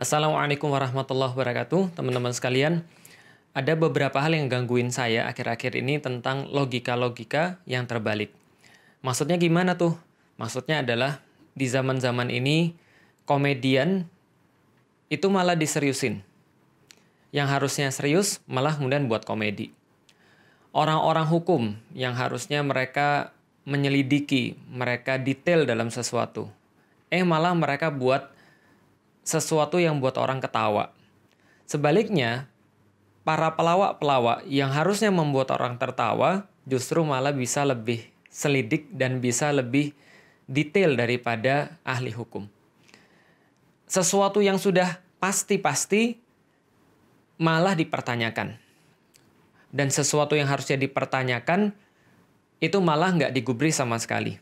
Assalamualaikum warahmatullahi wabarakatuh, teman-teman sekalian. Ada beberapa hal yang gangguin saya akhir-akhir ini tentang logika-logika yang terbalik. Maksudnya gimana tuh? Maksudnya adalah di zaman-zaman ini komedian itu malah diseriusin. Yang harusnya serius malah kemudian buat komedi. Orang-orang hukum yang harusnya mereka menyelidiki, mereka detail dalam sesuatu. Eh malah mereka buat sesuatu yang buat orang ketawa. Sebaliknya, para pelawak-pelawak yang harusnya membuat orang tertawa justru malah bisa lebih selidik dan bisa lebih detail daripada ahli hukum. Sesuatu yang sudah pasti-pasti malah dipertanyakan. Dan sesuatu yang harusnya dipertanyakan itu malah nggak digubris sama sekali.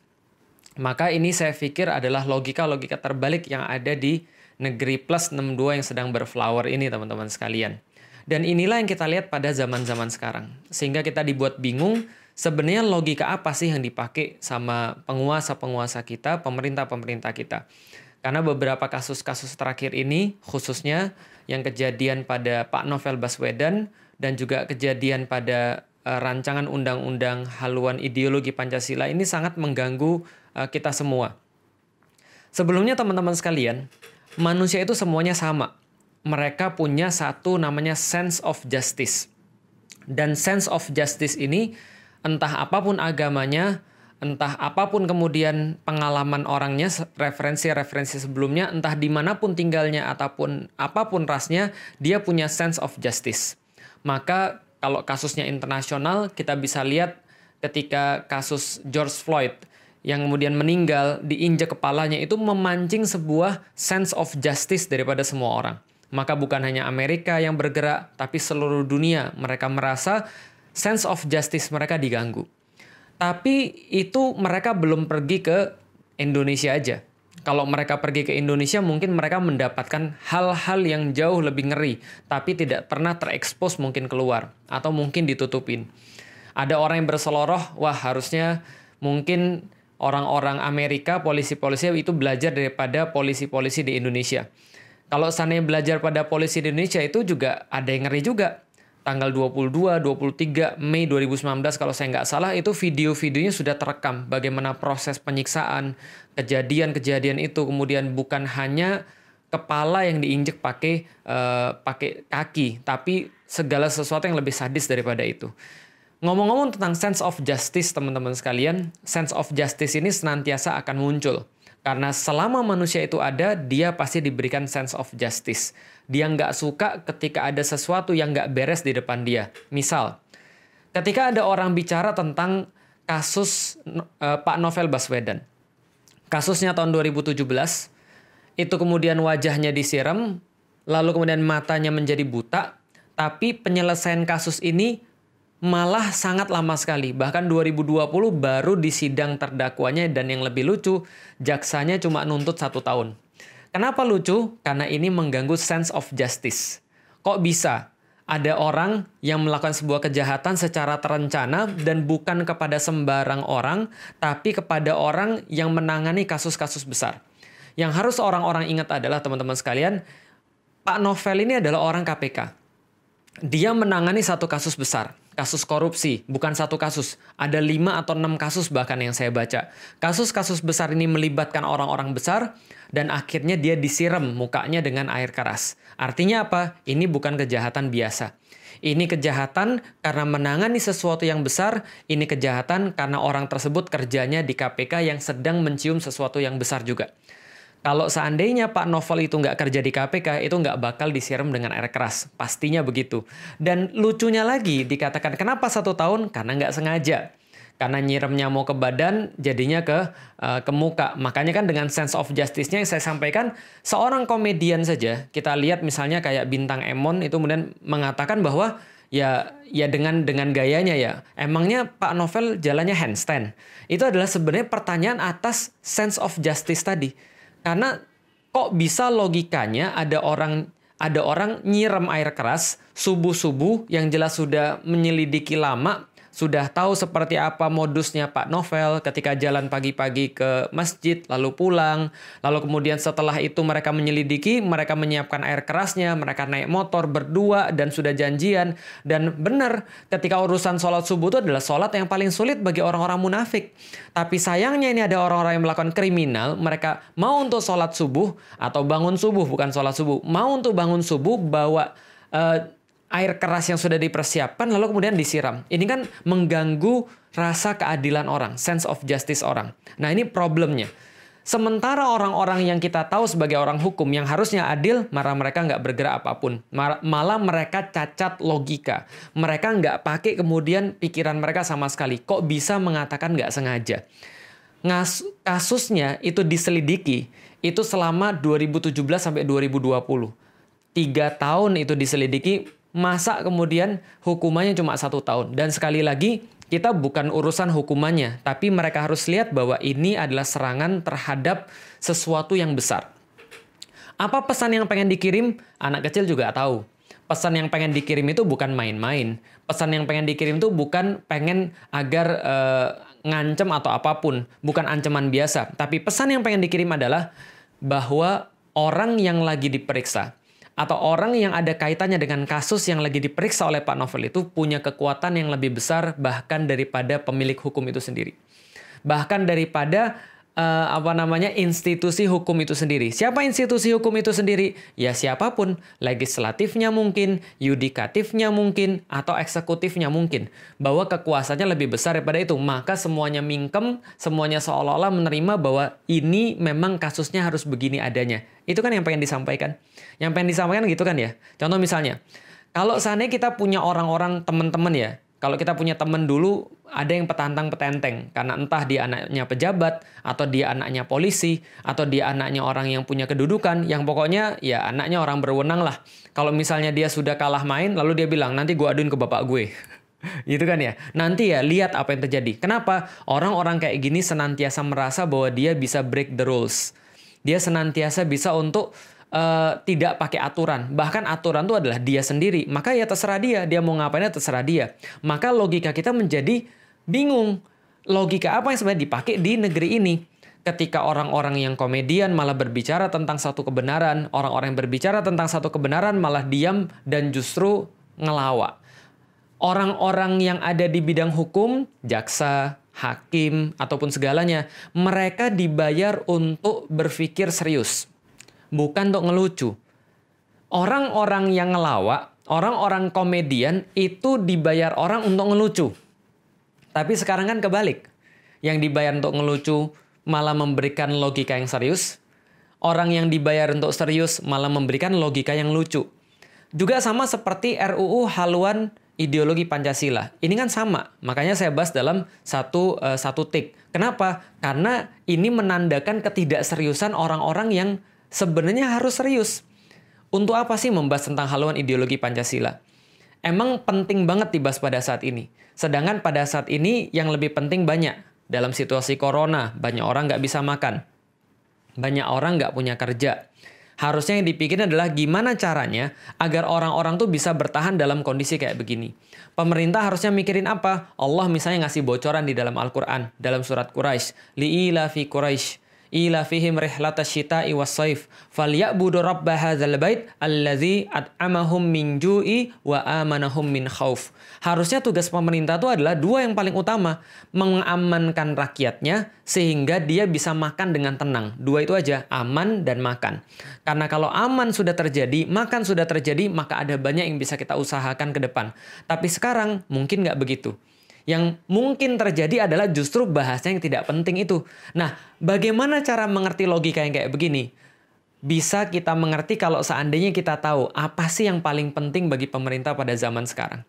Maka ini saya pikir adalah logika-logika terbalik yang ada di negeri plus 62 yang sedang berflower ini teman-teman sekalian. Dan inilah yang kita lihat pada zaman-zaman sekarang. Sehingga kita dibuat bingung sebenarnya logika apa sih yang dipakai sama penguasa-penguasa kita, pemerintah-pemerintah kita. Karena beberapa kasus-kasus terakhir ini khususnya yang kejadian pada Pak Novel Baswedan dan juga kejadian pada uh, rancangan undang-undang haluan ideologi Pancasila ini sangat mengganggu uh, kita semua. Sebelumnya teman-teman sekalian, manusia itu semuanya sama. Mereka punya satu namanya sense of justice. Dan sense of justice ini entah apa pun agamanya, entah apa pun kemudian pengalaman orangnya, referensi-referensi sebelumnya, entah di mana pun tinggalnya ataupun apa pun rasnya, dia punya sense of justice. Maka kalau kasusnya internasional, kita bisa lihat ketika kasus George Floyd yang kemudian meninggal diinjak kepalanya itu memancing sebuah sense of justice daripada semua orang. Maka bukan hanya Amerika yang bergerak, tapi seluruh dunia mereka merasa sense of justice mereka diganggu. Tapi itu mereka belum pergi ke Indonesia aja. Kalau mereka pergi ke Indonesia mungkin mereka mendapatkan hal-hal yang jauh lebih ngeri, tapi tidak pernah terekspos mungkin keluar atau mungkin ditutupin. Ada orang yang berseloroh, wah harusnya mungkin orang-orang Amerika, polisi-polisi itu belajar daripada polisi-polisi di Indonesia. Kalau sana belajar pada polisi di Indonesia itu juga ada yang ngeri juga. Tanggal 22, 23 Mei 2019 kalau saya nggak salah itu video-videonya sudah terekam bagaimana proses penyiksaan, kejadian-kejadian itu kemudian bukan hanya kepala yang diinjek pakai uh, pakai kaki, tapi segala sesuatu yang lebih sadis daripada itu. Ngomong-ngomong tentang sense of justice, teman-teman sekalian, sense of justice ini senantiasa akan muncul. Karena selama manusia itu ada, dia pasti diberikan sense of justice. Dia nggak suka ketika ada sesuatu yang nggak beres di depan dia. Misal, ketika ada orang bicara tentang kasus uh, Pak Novel Baswedan. Kasusnya tahun 2017, itu kemudian wajahnya disiram, lalu kemudian matanya menjadi buta, tapi penyelesaian kasus ini malah sangat lama sekali. Bahkan 2020 baru di sidang terdakwanya dan yang lebih lucu, jaksanya cuma nuntut satu tahun. Kenapa lucu? Karena ini mengganggu sense of justice. Kok bisa? Ada orang yang melakukan sebuah kejahatan secara terencana dan bukan kepada sembarang orang, tapi kepada orang yang menangani kasus-kasus besar. Yang harus orang-orang ingat adalah teman-teman sekalian, Pak Novel ini adalah orang KPK. Dia menangani satu kasus besar kasus korupsi, bukan satu kasus. Ada lima atau enam kasus bahkan yang saya baca. Kasus-kasus besar ini melibatkan orang-orang besar dan akhirnya dia disiram mukanya dengan air keras. Artinya apa? Ini bukan kejahatan biasa. Ini kejahatan karena menangani sesuatu yang besar, ini kejahatan karena orang tersebut kerjanya di KPK yang sedang mencium sesuatu yang besar juga. Kalau seandainya Pak Novel itu nggak kerja di KPK, itu nggak bakal disiram dengan air keras. Pastinya begitu. Dan lucunya lagi dikatakan kenapa satu tahun? Karena nggak sengaja. Karena nyiremnya mau ke badan, jadinya ke uh, ke muka. Makanya kan dengan sense of justice-nya yang saya sampaikan, seorang komedian saja, kita lihat misalnya kayak Bintang Emon itu kemudian mengatakan bahwa ya ya dengan dengan gayanya ya emangnya Pak Novel jalannya handstand itu adalah sebenarnya pertanyaan atas sense of justice tadi karena kok bisa logikanya ada orang ada orang nyiram air keras subuh-subuh yang jelas sudah menyelidiki lama sudah tahu seperti apa modusnya Pak Novel ketika jalan pagi-pagi ke masjid, lalu pulang. Lalu kemudian setelah itu mereka menyelidiki, mereka menyiapkan air kerasnya, mereka naik motor berdua dan sudah janjian. Dan benar, ketika urusan sholat subuh itu adalah sholat yang paling sulit bagi orang-orang munafik. Tapi sayangnya ini ada orang-orang yang melakukan kriminal, mereka mau untuk sholat subuh atau bangun subuh, bukan sholat subuh, mau untuk bangun subuh bawa uh, air keras yang sudah dipersiapkan lalu kemudian disiram. Ini kan mengganggu rasa keadilan orang, sense of justice orang. Nah, ini problemnya. Sementara orang-orang yang kita tahu sebagai orang hukum yang harusnya adil, malah mereka nggak bergerak apa pun. Malah mereka cacat logika. Mereka nggak pakai kemudian pikiran mereka sama sekali. Kok bisa mengatakan nggak sengaja? Ngas kasusnya itu diselidiki, itu selama 2017 sampai 2020. Tiga tahun itu diselidiki, masa kemudian hukumannya cuma satu tahun. Dan sekali lagi, kita bukan urusan hukumannya, tapi mereka harus lihat bahwa ini adalah serangan terhadap sesuatu yang besar. Apa pesan yang pengen dikirim? Anak kecil juga tahu. Pesan yang pengen dikirim itu bukan main-main. Pesan yang pengen dikirim itu bukan pengen agar uh, ngancem atau apa pun, bukan ancaman biasa. Tapi pesan yang pengen dikirim adalah bahwa orang yang lagi diperiksa, atau orang yang ada kaitannya dengan kasus yang lagi diperiksa oleh Pak Novel itu punya kekuatan yang lebih besar bahkan daripada pemilik hukum itu sendiri. Bahkan daripada uh, apa namanya institusi hukum itu sendiri. Siapa institusi hukum itu sendiri? Ya siapa pun, legislatifnya mungkin, yudikatifnya mungkin, atau eksekutifnya mungkin. Bahwa kekuasaannya lebih besar daripada itu. Maka semuanya mingkem, semuanya seolah-olah menerima bahwa ini memang kasusnya harus begini adanya. Itu kan yang pengen disampaikan. Yang pengen disampaikan gitu kan ya. Contoh misalnya, kalau seandainya kita punya orang-orang teman-teman ya, kalau kita punya teman dulu ada yang petantang petenteng karena entah dia anaknya pejabat atau dia anaknya polisi atau dia anaknya orang yang punya kedudukan yang pokoknya ya anaknya orang berwenang lah. Kalau misalnya dia sudah kalah main lalu dia bilang nanti gue aduin ke bapak gue. gitu kan ya. Nanti ya lihat apa yang terjadi. Kenapa? Orang-orang kayak gini senantiasa merasa bahwa dia bisa break the rules. Dia senantiasa bisa untuk uh, tidak pakai aturan. Bahkan aturan itu adalah dia sendiri. Maka ya terserah dia, dia mau ngapainnya terserah dia. Maka logika kita menjadi bingung. Logika apa yang sebenarnya dipakai di negeri ini? Ketika orang-orang yang komedian malah berbicara tentang satu kebenaran, orang-orang yang berbicara tentang satu kebenaran malah diam dan justru ngelawak. Orang-orang yang ada di bidang hukum, jaksa, hakim, ataupun segalanya, mereka dibayar untuk berpikir serius bukan untuk ngelucu. Orang-orang yang ngelawak, orang-orang komedian itu dibayar orang untuk ngelucu. Tapi sekarang kan kebalik. Yang dibayar untuk ngelucu malah memberikan logika yang serius. Orang yang dibayar untuk serius malah memberikan logika yang lucu. Juga sama seperti RUU haluan ideologi Pancasila. Ini kan sama, makanya saya bahas dalam satu uh, satu tik. Kenapa? Karena ini menandakan ketidakseriusan orang-orang yang sebenarnya harus serius. Untuk apa sih membahas tentang haluan ideologi Pancasila? Emang penting banget dibahas pada saat ini. Sedangkan pada saat ini yang lebih penting banyak. Dalam situasi corona, banyak orang nggak bisa makan. Banyak orang nggak punya kerja. Harusnya yang dipikirin adalah gimana caranya agar orang-orang tuh bisa bertahan dalam kondisi kayak begini. Pemerintah harusnya mikirin apa? Allah misalnya ngasih bocoran di dalam Al-Quran, dalam surat Quraisy. Li'ila fi Quraisy ila fihim rihlata syita'i was saif falyabudu rabb hadzal bait allazi at'amahum min ju'i wa amanahum min khauf. Harusnya tugas pemerintah itu adalah dua yang paling utama, mengamankan rakyatnya sehingga dia bisa makan dengan tenang. Dua itu aja, aman dan makan. Karena kalau aman sudah terjadi, makan sudah terjadi, maka ada banyak yang bisa kita usahakan ke depan. Tapi sekarang mungkin nggak begitu. Yang mungkin terjadi adalah justru bahasa yang tidak penting itu. Nah, bagaimana cara mengerti logika yang kayak begini? Bisa kita mengerti kalau seandainya kita tahu apa sih yang paling penting bagi pemerintah pada zaman sekarang.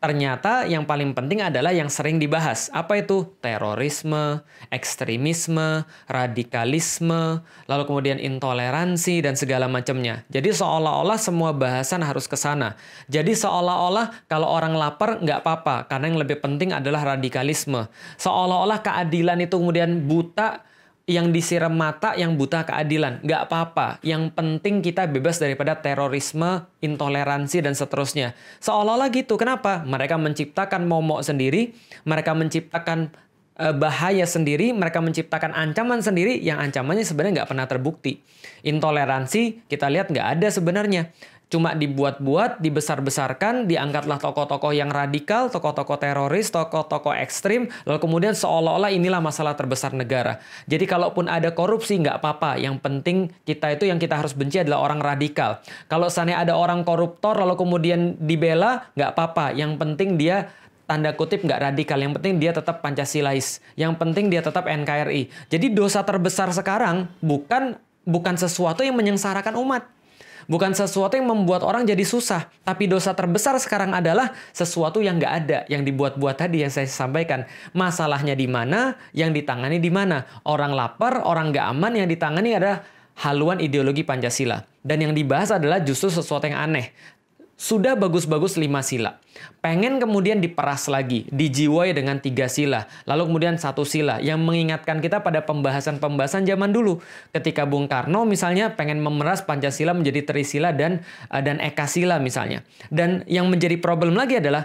Ternyata yang paling penting adalah yang sering dibahas. Apa itu? Terorisme, ekstremisme, radikalisme, lalu kemudian intoleransi dan segala macamnya. Jadi seolah-olah semua bahasan harus ke sana. Jadi seolah-olah kalau orang lapar nggak apa-apa, karena yang lebih penting adalah radikalisme. Seolah-olah keadilan itu kemudian buta, yang disiram mata, yang buta keadilan. Nggak apa-apa. Yang penting kita bebas daripada terorisme, intoleransi, dan seterusnya. Seolah-olah gitu. Kenapa? Mereka menciptakan momok sendiri, mereka menciptakan eh, bahaya sendiri, mereka menciptakan ancaman sendiri yang ancamannya sebenarnya nggak pernah terbukti. Intoleransi kita lihat nggak ada sebenarnya cuma dibuat-buat, dibesar-besarkan, diangkatlah tokoh-tokoh yang radikal, tokoh-tokoh teroris, tokoh-tokoh ekstrim, lalu kemudian seolah-olah inilah masalah terbesar negara. Jadi kalaupun ada korupsi nggak apa-apa, yang penting kita itu yang kita harus benci adalah orang radikal. Kalau seandainya ada orang koruptor lalu kemudian dibela, nggak apa-apa, yang penting dia tanda kutip nggak radikal. Yang penting dia tetap Pancasilais. Yang penting dia tetap NKRI. Jadi dosa terbesar sekarang bukan bukan sesuatu yang menyengsarakan umat Bukan sesuatu yang membuat orang jadi susah, tapi dosa terbesar sekarang adalah sesuatu yang nggak ada, yang dibuat-buat tadi yang saya sampaikan. Masalahnya di mana, yang ditangani di mana. Orang lapar, orang nggak aman, yang ditangani adalah haluan ideologi Pancasila. Dan yang dibahas adalah justru sesuatu yang aneh sudah bagus-bagus lima sila. Pengen kemudian diperas lagi, dijiwai dengan tiga sila. Lalu kemudian satu sila yang mengingatkan kita pada pembahasan-pembahasan zaman dulu. Ketika Bung Karno misalnya pengen memeras Pancasila menjadi Trisila dan uh, dan Eka Sila misalnya. Dan yang menjadi problem lagi adalah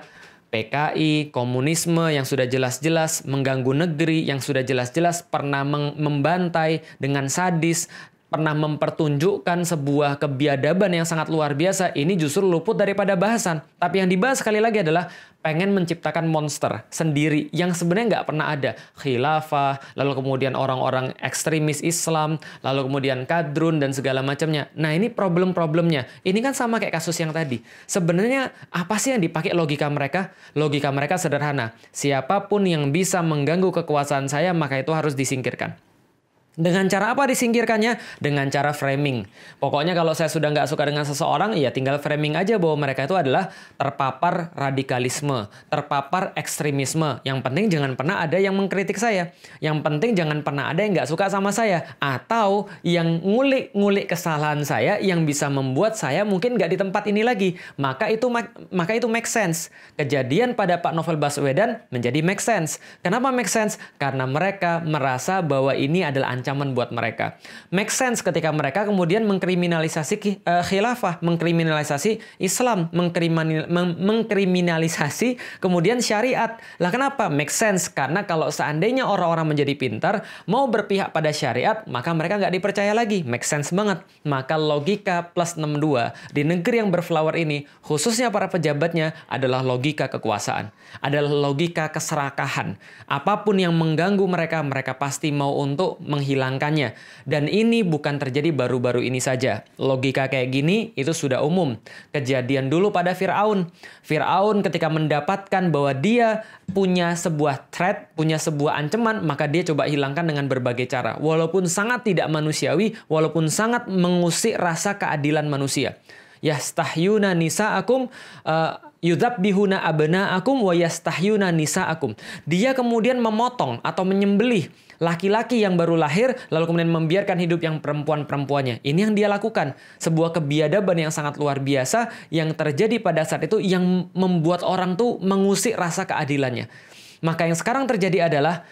PKI, komunisme yang sudah jelas-jelas mengganggu negeri, yang sudah jelas-jelas pernah membantai dengan sadis, pernah mempertunjukkan sebuah kebiadaban yang sangat luar biasa, ini justru luput daripada bahasan. Tapi yang dibahas sekali lagi adalah pengen menciptakan monster sendiri yang sebenarnya nggak pernah ada. Khilafah, lalu kemudian orang-orang ekstremis Islam, lalu kemudian kadrun dan segala macamnya. Nah ini problem-problemnya. Ini kan sama kayak kasus yang tadi. Sebenarnya apa sih yang dipakai logika mereka? Logika mereka sederhana. Siapa pun yang bisa mengganggu kekuasaan saya, maka itu harus disingkirkan. Dengan cara apa disingkirkannya? Dengan cara framing. Pokoknya kalau saya sudah nggak suka dengan seseorang, ya tinggal framing aja bahwa mereka itu adalah terpapar radikalisme, terpapar ekstremisme. Yang penting jangan pernah ada yang mengkritik saya. Yang penting jangan pernah ada yang nggak suka sama saya. Atau yang ngulik-ngulik kesalahan saya yang bisa membuat saya mungkin nggak di tempat ini lagi. Maka itu maka itu make sense. Kejadian pada Pak Novel Baswedan menjadi make sense. Kenapa make sense? Karena mereka merasa bahwa ini adalah ancaman buat mereka. Make sense ketika mereka kemudian mengkriminalisasi uh, khilafah, mengkriminalisasi Islam, mengkriminal, mengkriminalisasi kemudian syariat. Lah kenapa? Make sense karena kalau seandainya orang-orang menjadi pintar, mau berpihak pada syariat, maka mereka nggak dipercaya lagi. Make sense banget. Maka logika plus 62 di negeri yang berflower ini, khususnya para pejabatnya, adalah logika kekuasaan. Adalah logika keserakahan. Apa pun yang mengganggu mereka, mereka pasti mau untuk menghilangkan menghilangkannya. Dan ini bukan terjadi baru-baru ini saja. Logika kayak gini itu sudah umum. Kejadian dulu pada Firaun. Firaun ketika mendapatkan bahwa dia punya sebuah threat, punya sebuah ancaman, maka dia coba hilangkan dengan berbagai cara. Walaupun sangat tidak manusiawi, walaupun sangat mengusik rasa keadilan manusia. Yastahyuna nisa'akum uh, yudzabihuna abna'akum wa yastahyuna nisa'akum. Dia kemudian memotong atau menyembelih laki-laki yang baru lahir lalu kemudian membiarkan hidup yang perempuan-perempuannya. Ini yang dia lakukan. Sebuah kebiadaban yang sangat luar biasa yang terjadi pada saat itu yang membuat orang tuh mengusik rasa keadilannya. Maka yang sekarang terjadi adalah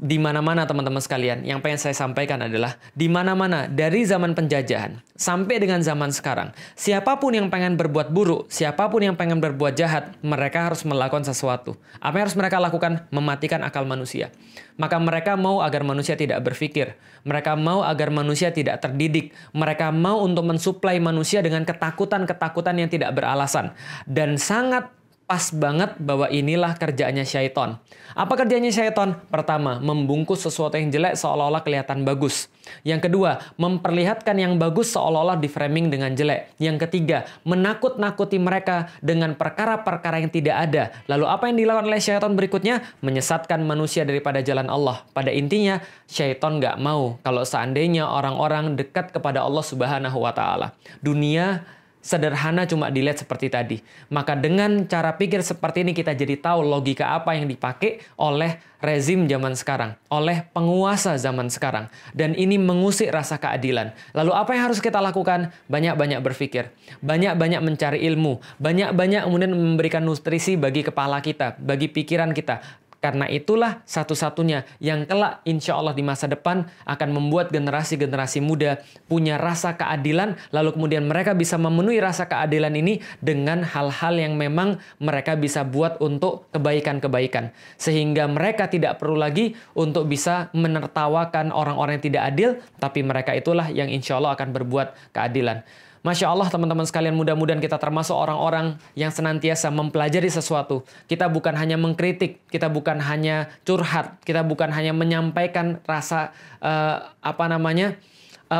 di mana-mana teman-teman sekalian, yang pengen saya sampaikan adalah di mana-mana dari zaman penjajahan sampai dengan zaman sekarang, siapa pun yang pengen berbuat buruk, siapa pun yang pengen berbuat jahat, mereka harus melakukan sesuatu. Apa yang harus mereka lakukan? Mematikan akal manusia. Maka mereka mau agar manusia tidak berpikir, mereka mau agar manusia tidak terdidik, mereka mau untuk mensuplai manusia dengan ketakutan-ketakutan yang tidak beralasan dan sangat pas banget bahwa inilah kerjaannya syaiton. Apa kerjanya syaiton? Pertama, membungkus sesuatu yang jelek seolah-olah kelihatan bagus. Yang kedua, memperlihatkan yang bagus seolah-olah di framing dengan jelek. Yang ketiga, menakut-nakuti mereka dengan perkara-perkara yang tidak ada. Lalu apa yang dilakukan oleh syaiton berikutnya? Menyesatkan manusia daripada jalan Allah. Pada intinya, syaiton nggak mau kalau seandainya orang-orang dekat kepada Allah Subhanahu wa Ta'ala. Dunia sederhana cuma dilihat seperti tadi. Maka dengan cara pikir seperti ini kita jadi tahu logika apa yang dipakai oleh rezim zaman sekarang, oleh penguasa zaman sekarang. Dan ini mengusik rasa keadilan. Lalu apa yang harus kita lakukan? Banyak-banyak berpikir, banyak-banyak mencari ilmu, banyak-banyak kemudian memberikan nutrisi bagi kepala kita, bagi pikiran kita Karena itulah satu-satunya yang kelak insya Allah di masa depan akan membuat generasi-generasi muda punya rasa keadilan, lalu kemudian mereka bisa memenuhi rasa keadilan ini dengan hal-hal yang memang mereka bisa buat untuk kebaikan-kebaikan. Sehingga mereka tidak perlu lagi untuk bisa menertawakan orang-orang yang tidak adil, tapi mereka itulah yang insya Allah akan berbuat keadilan. Masya Allah teman-teman sekalian mudah-mudahan kita termasuk orang-orang yang senantiasa mempelajari sesuatu. Kita bukan hanya mengkritik, kita bukan hanya curhat, kita bukan hanya menyampaikan rasa uh, apa namanya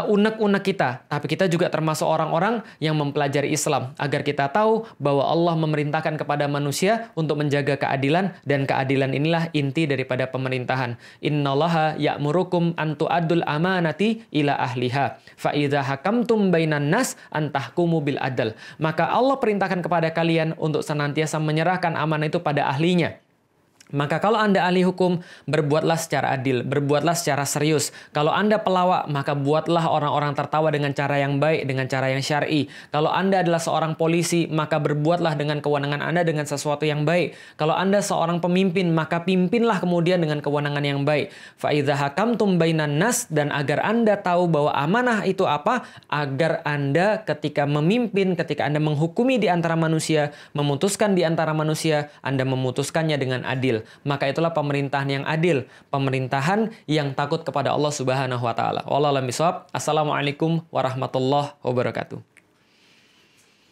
unek-unek kita, tapi kita juga termasuk orang-orang yang mempelajari Islam agar kita tahu bahwa Allah memerintahkan kepada manusia untuk menjaga keadilan dan keadilan inilah inti daripada pemerintahan. Innallaha ya'murukum an tu'addul amanati ila ahliha. Fa idza hakamtum bainan nas antahkumu bil adl. Maka Allah perintahkan kepada kalian untuk senantiasa menyerahkan amanah itu pada ahlinya. Maka kalau Anda ahli hukum, berbuatlah secara adil, berbuatlah secara serius. Kalau Anda pelawak, maka buatlah orang-orang tertawa dengan cara yang baik, dengan cara yang syar'i. Kalau Anda adalah seorang polisi, maka berbuatlah dengan kewenangan Anda dengan sesuatu yang baik. Kalau Anda seorang pemimpin, maka pimpinlah kemudian dengan kewenangan yang baik. Fa'idha hakamtum bainan nas dan agar Anda tahu bahwa amanah itu apa, agar Anda ketika memimpin, ketika Anda menghukumi di antara manusia, memutuskan di antara manusia, Anda memutuskannya dengan adil maka itulah pemerintahan yang adil, pemerintahan yang takut kepada Allah Subhanahu wa taala. Wallahualam Assalamualaikum warahmatullahi wabarakatuh.